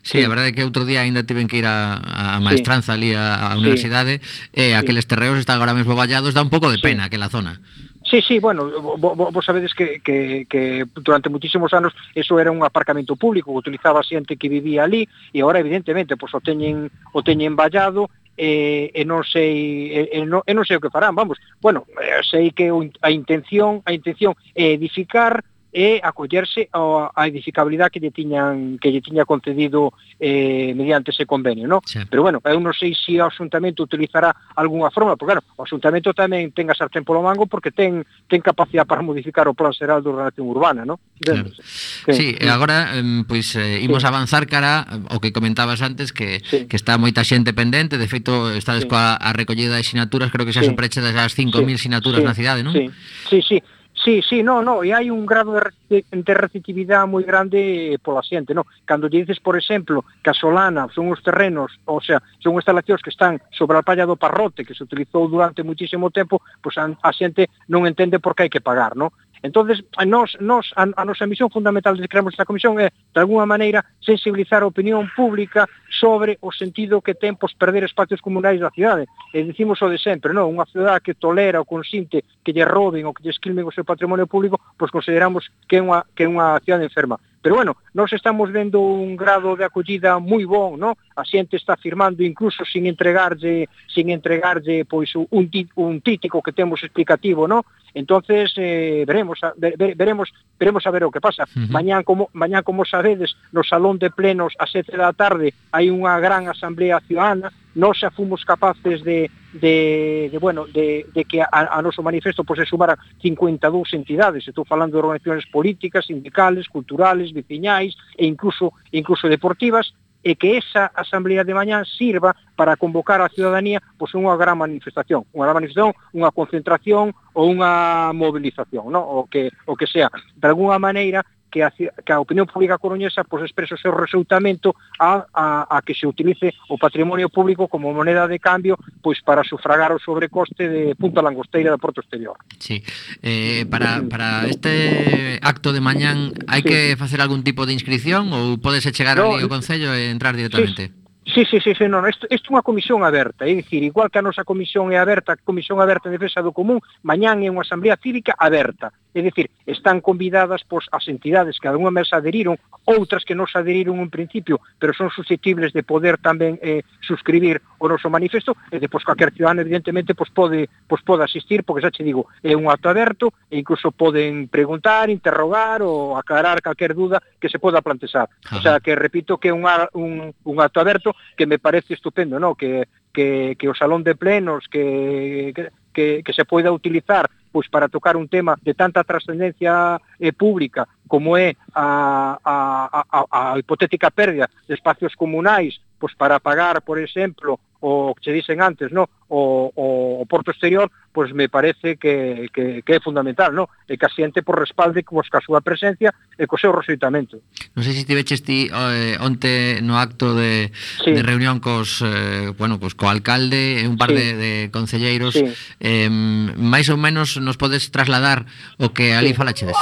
Speaker 1: Sí, sí, a verdade é que outro día aínda tiven que ir a, a maestranza sí. ali a, a universidade, sí. e eh, aqueles terreos están agora mesmo vallados, dá un pouco de pena sí. aquela zona.
Speaker 8: Sí, sí, bueno, vos sabedes que, que, que durante muchísimos anos eso era un aparcamento público que utilizaba xente que vivía ali e agora evidentemente pois, o teñen o teñen vallado e, e non sei e, e, non, e non sei o que farán, vamos. Bueno, eh, sei que a intención, a intención é edificar e acollerse a, a edificabilidade que lle tiñan que lle tiña concedido eh, mediante ese convenio, no?
Speaker 1: Sí.
Speaker 8: Pero bueno, eu non sei se si o asuntamento utilizará algunha forma, porque claro, o asuntamento tamén ten a sartén polo mango porque ten ten capacidade para modificar o plan xeral de ordenación urbana, no?
Speaker 1: Claro. Sí, pois, eh, sí, agora pois pues, eh, imos
Speaker 8: sí.
Speaker 1: avanzar cara o que comentabas antes que
Speaker 8: sí.
Speaker 1: que está moita xente pendente, de feito estades
Speaker 8: sí.
Speaker 1: coa a recollida de sinaturas, creo que xa
Speaker 8: sí.
Speaker 1: son das 5000 sí. sinaturas
Speaker 8: sí.
Speaker 1: na cidade, non?
Speaker 8: Sí. Sí, sí. Sí, sí, no, no, e hai un grado de, de receptividade moi grande eh, pola xente, no? Cando lle dices, por exemplo, que a Solana son os terrenos, o sea, son instalacións que están sobre a palla do parrote que se utilizou durante muchísimo tempo, pois pues a, a xente non entende por que hai que pagar, no? Entonces, nós, nós, a, a nosa misión fundamental de creamos esta comisión é, de alguna maneira, sensibilizar a opinión pública sobre o sentido que ten pos perder espacios comunais da cidade. E dicimos o de sempre, non? Unha cidade que tolera ou consinte que lle roben ou que lle esquilmen o seu patrimonio público, pois consideramos que é unha, que é unha cidade enferma. Pero bueno, nós estamos vendo un grado de acollida moi bon, no? A xente está firmando incluso sin entregarlle, sin entregarlle pois un, un títico que temos explicativo, no? Entonces eh, veremos a, ver, veremos veremos a ver o que pasa.
Speaker 1: Uh -huh.
Speaker 8: Mañán como mañán como sabedes, no salón de plenos a 7 da tarde hai unha gran asamblea ciudadana, nós xa fomos capaces de de, de bueno, de, de que a, a noso manifesto pois, se sumaran 52 entidades, estou falando de organizacións políticas, sindicales, culturales, veciñais e incluso incluso deportivas, e que esa asamblea de mañán sirva para convocar a ciudadanía pois unha gran manifestación, unha gran manifestación, unha concentración ou unha movilización, no? o que o que sea. De alguna maneira que a, que a opinión pública coruñesa pois, expresa o seu resultamento a, a, a que se utilice o patrimonio público como moneda de cambio pois para sufragar o sobrecoste de Punta Langosteira da Porto Exterior.
Speaker 1: Sí. Eh, para, para este acto de mañán hai
Speaker 8: sí.
Speaker 1: que facer algún tipo de inscripción ou podese chegar
Speaker 8: no,
Speaker 1: ali ao Concello e entrar directamente?
Speaker 8: Sí, Sí, sí, sí, sí non, isto, isto é unha comisión aberta, é dicir, igual que a nosa comisión é aberta, a Comisión Aberta en Defensa do Común, mañán é unha asamblea cívica aberta, É dicir, están convidadas pois, as entidades que algunha mes aderiron, outras que non se aderiron en principio, pero son susceptibles de poder tamén eh, suscribir o noso manifesto, e depois cualquier ciudadano evidentemente pois, pode, pois, pode asistir, porque xa che digo, é un acto aberto, e incluso poden preguntar, interrogar ou aclarar calquer duda que se poda plantexar. O sea, que repito que é un, un, un acto aberto que me parece estupendo, no? que, que, que o salón de plenos, que, que que, que se poida utilizar pois para tocar un tema de tanta trascendencia eh, pública como é a, a, a, a hipotética pérdida de espacios comunais pois para pagar, por exemplo, o que che dicen antes, no? o, o, o porto exterior, pois me parece que, que, que é fundamental, no? e que a xente por respalde pois, ca súa presencia e co seu rexeitamento.
Speaker 1: Non sei se ti veches ti eh, onte no acto de,
Speaker 8: sí.
Speaker 1: de reunión cos, eh, bueno, cos co alcalde e un par
Speaker 8: sí.
Speaker 1: de, de concelleiros,
Speaker 8: sí.
Speaker 1: eh, máis ou menos nos podes trasladar o que ali
Speaker 8: sí.
Speaker 1: falachedes.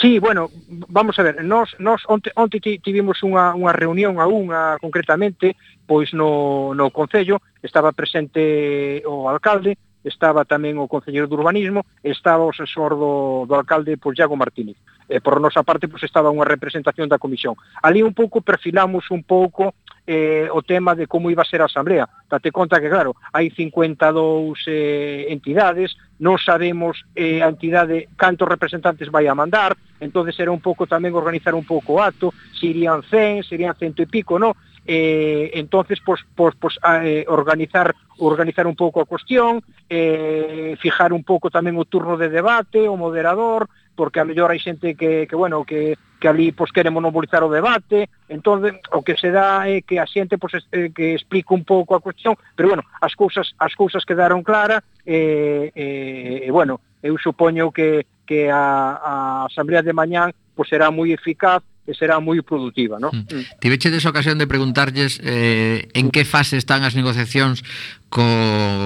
Speaker 8: Sí, bueno, vamos a ver, nos, nos onte, onte tivemos unha, unha reunión a unha concretamente, pois no, no Concello, estaba presente o alcalde, estaba tamén o Concelleiro de Urbanismo, estaba o asesor do, do alcalde, pois, Iago Martínez. E por nosa parte, pois, estaba unha representación da comisión. Ali un pouco perfilamos un pouco eh, o tema de como iba a ser a Asamblea. Date conta que, claro, hai 52 eh, entidades, non sabemos eh, a entidade cantos representantes vai a mandar, entonces era un pouco tamén organizar un pouco o acto, se irían 100, se irían cento e pico, non? eh, entonces pois, pois, pois, a, eh, organizar organizar un pouco a cuestión, eh, fijar un pouco tamén o turno de debate, o moderador, porque a mellor hai xente que, que bueno, que, que ali pois, quere monopolizar o debate, entón o que se dá é que a xente pois, eh, que explique un pouco a cuestión, pero bueno, as cousas, as cousas quedaron claras, e, eh, eh, bueno, eu supoño que, que a, a Asamblea de Mañán pois, será moi eficaz que será moi produtiva, ¿no? Hmm. Hmm.
Speaker 1: Tivechedes ocasión de preguntarlles eh, en que fase están as negociacións co,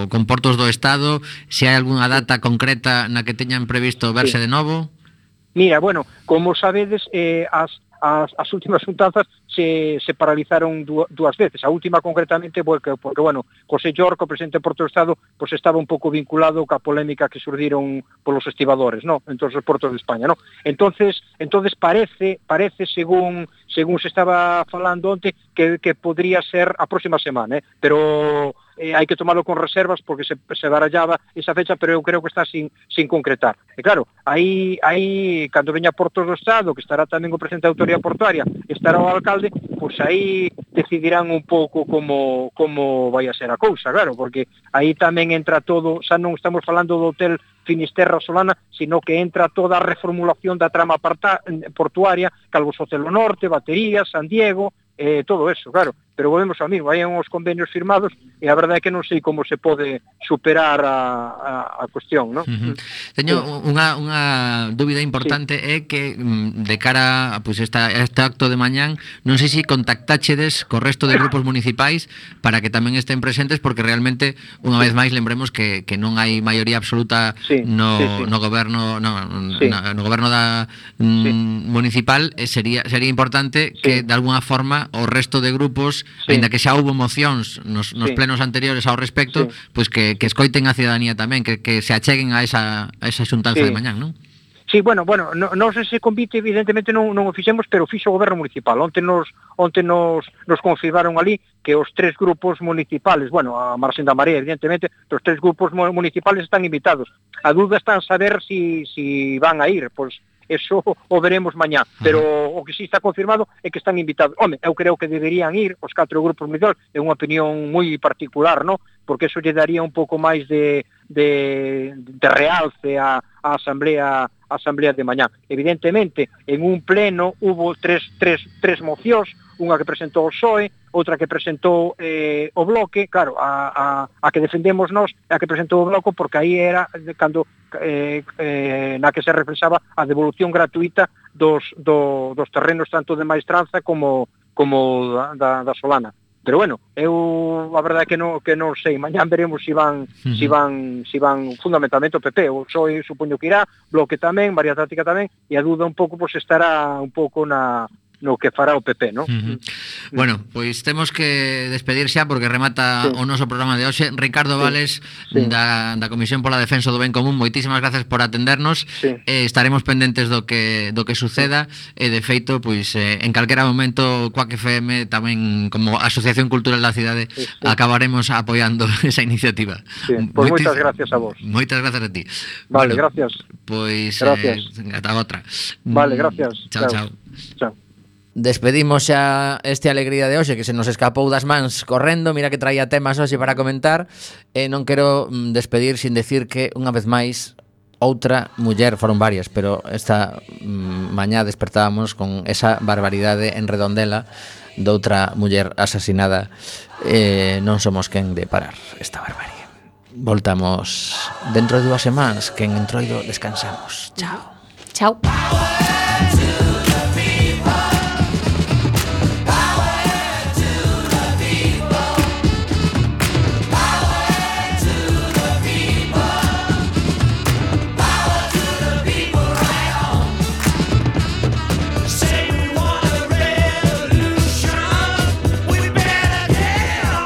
Speaker 1: con portos do Estado, se hai algunha data concreta na que teñan previsto verse sí. de novo?
Speaker 8: Mira, bueno, como sabedes, eh, as, as, as últimas juntanzas se, se paralizaron dúas veces. A última concretamente porque, porque bueno, José Llorco, presidente de Porto do Estado, pues estaba un pouco vinculado ca polémica que surdiron polos estibadores, no, entre os portos de España, no. Entonces, entonces parece, parece según según se estaba falando onte que que podría ser a próxima semana, eh? pero eh, hai que tomarlo con reservas porque se, se barallaba esa fecha, pero eu creo que está sin, sin concretar. E claro, aí, aí cando veña Portos do Estado, que estará tamén o presidente da autoridade portuaria, estará o alcalde, pois aí decidirán un pouco como, como vai a ser a cousa, claro, porque aí tamén entra todo, xa non estamos falando do hotel Finisterra Solana, sino que entra toda a reformulación da trama eh, portuaria, Calvo Sotelo Norte, Batería, San Diego, eh, todo eso, claro pero volvemos ao mismo, hai uns convenios firmados e a verdade é que non sei como se pode superar a, a, a cuestión, non?
Speaker 1: Uh -huh. Teño sí. unha, unha dúbida importante sí. é que mm, de cara a pues, esta, este acto de mañán, non sei se si contactáchedes co resto de grupos municipais para que tamén estén presentes porque realmente unha vez máis lembremos que, que non hai maioría absoluta
Speaker 8: sí,
Speaker 1: no,
Speaker 8: sí, sí.
Speaker 1: no goberno no,
Speaker 8: sí.
Speaker 1: no, no goberno da mm, sí. municipal, eh, sería sería importante sí. que de alguna forma o resto de grupos
Speaker 8: sí.
Speaker 1: aínda que xa houbo mocións nos, nos
Speaker 8: sí.
Speaker 1: plenos anteriores ao respecto,
Speaker 8: sí.
Speaker 1: pois que, que escoiten a ciudadanía tamén, que, que se acheguen a esa, a esa xuntanza
Speaker 8: sí.
Speaker 1: de mañán, non?
Speaker 8: Sí, bueno, bueno, no, sei se convite evidentemente non, non o fixemos, pero fixo o goberno municipal. Onte nos onte nos nos confirmaron ali que os tres grupos municipales, bueno, a Marxen da Marea evidentemente, os tres grupos municipales están invitados. A dúda está en saber si si van a ir, pois pues, eso o veremos mañá, pero o que si sí está confirmado é que están invitados. Home, eu creo que deberían ir os catro grupos municipales, é unha opinión moi particular, no? porque eso lle daría un pouco máis de de, de realce a, a asamblea a asamblea de mañá. Evidentemente, en un pleno hubo tres, tres, tres mocións, unha que presentou o PSOE, outra que presentou eh, o Bloque, claro, a, a, a que defendemos nós, a que presentou o Bloque, porque aí era cando eh, eh, na que se reflexaba a devolución gratuita dos, do, dos terrenos tanto de maestranza como, como da, da, da Solana. Pero bueno, eu a verdade é que non que non sei, mañán veremos se si van uh -huh. se si van se si van fundamentalmente o PP, o PSOE supoño que irá, Bloque tamén, María Tática tamén, e a duda un pouco pois pues, estará un pouco na no que fará o PP, non?
Speaker 1: Uh -huh. Mm. Bueno, pois temos que despedir xa porque remata sí. o noso programa de hoxe. Ricardo Vales sí. Da da Comisión pola Defensa do Ben Común, moitísimas gracias por atendernos. Sí. Eh, estaremos pendentes do que do que suceda e eh, de feito, pois eh, en calquera momento Coac FM tamén como Asociación Cultural da Cidade sí, sí. acabaremos apoiando esa iniciativa.
Speaker 8: Sí. Pois pues moitas gracias a vos.
Speaker 1: Moitas gracias a ti.
Speaker 8: Vale, bueno, gracias.
Speaker 1: Pois
Speaker 8: gracias.
Speaker 1: Eh, ata outra.
Speaker 8: Vale, gracias.
Speaker 1: Chao, chao.
Speaker 8: Chao. chao.
Speaker 1: Despedimos xa este alegría de hoxe que se nos escapou das mans correndo, mira que traía temas hoxe para comentar e non quero mm, despedir sin decir que unha vez máis outra muller, foron varias, pero esta mm, mañá despertábamos con esa barbaridade en redondela doutra muller asesinada eh, non somos quen de parar esta barbarie. Voltamos dentro de dúas semanas que en Entroido descansamos. Chao.
Speaker 2: Chao.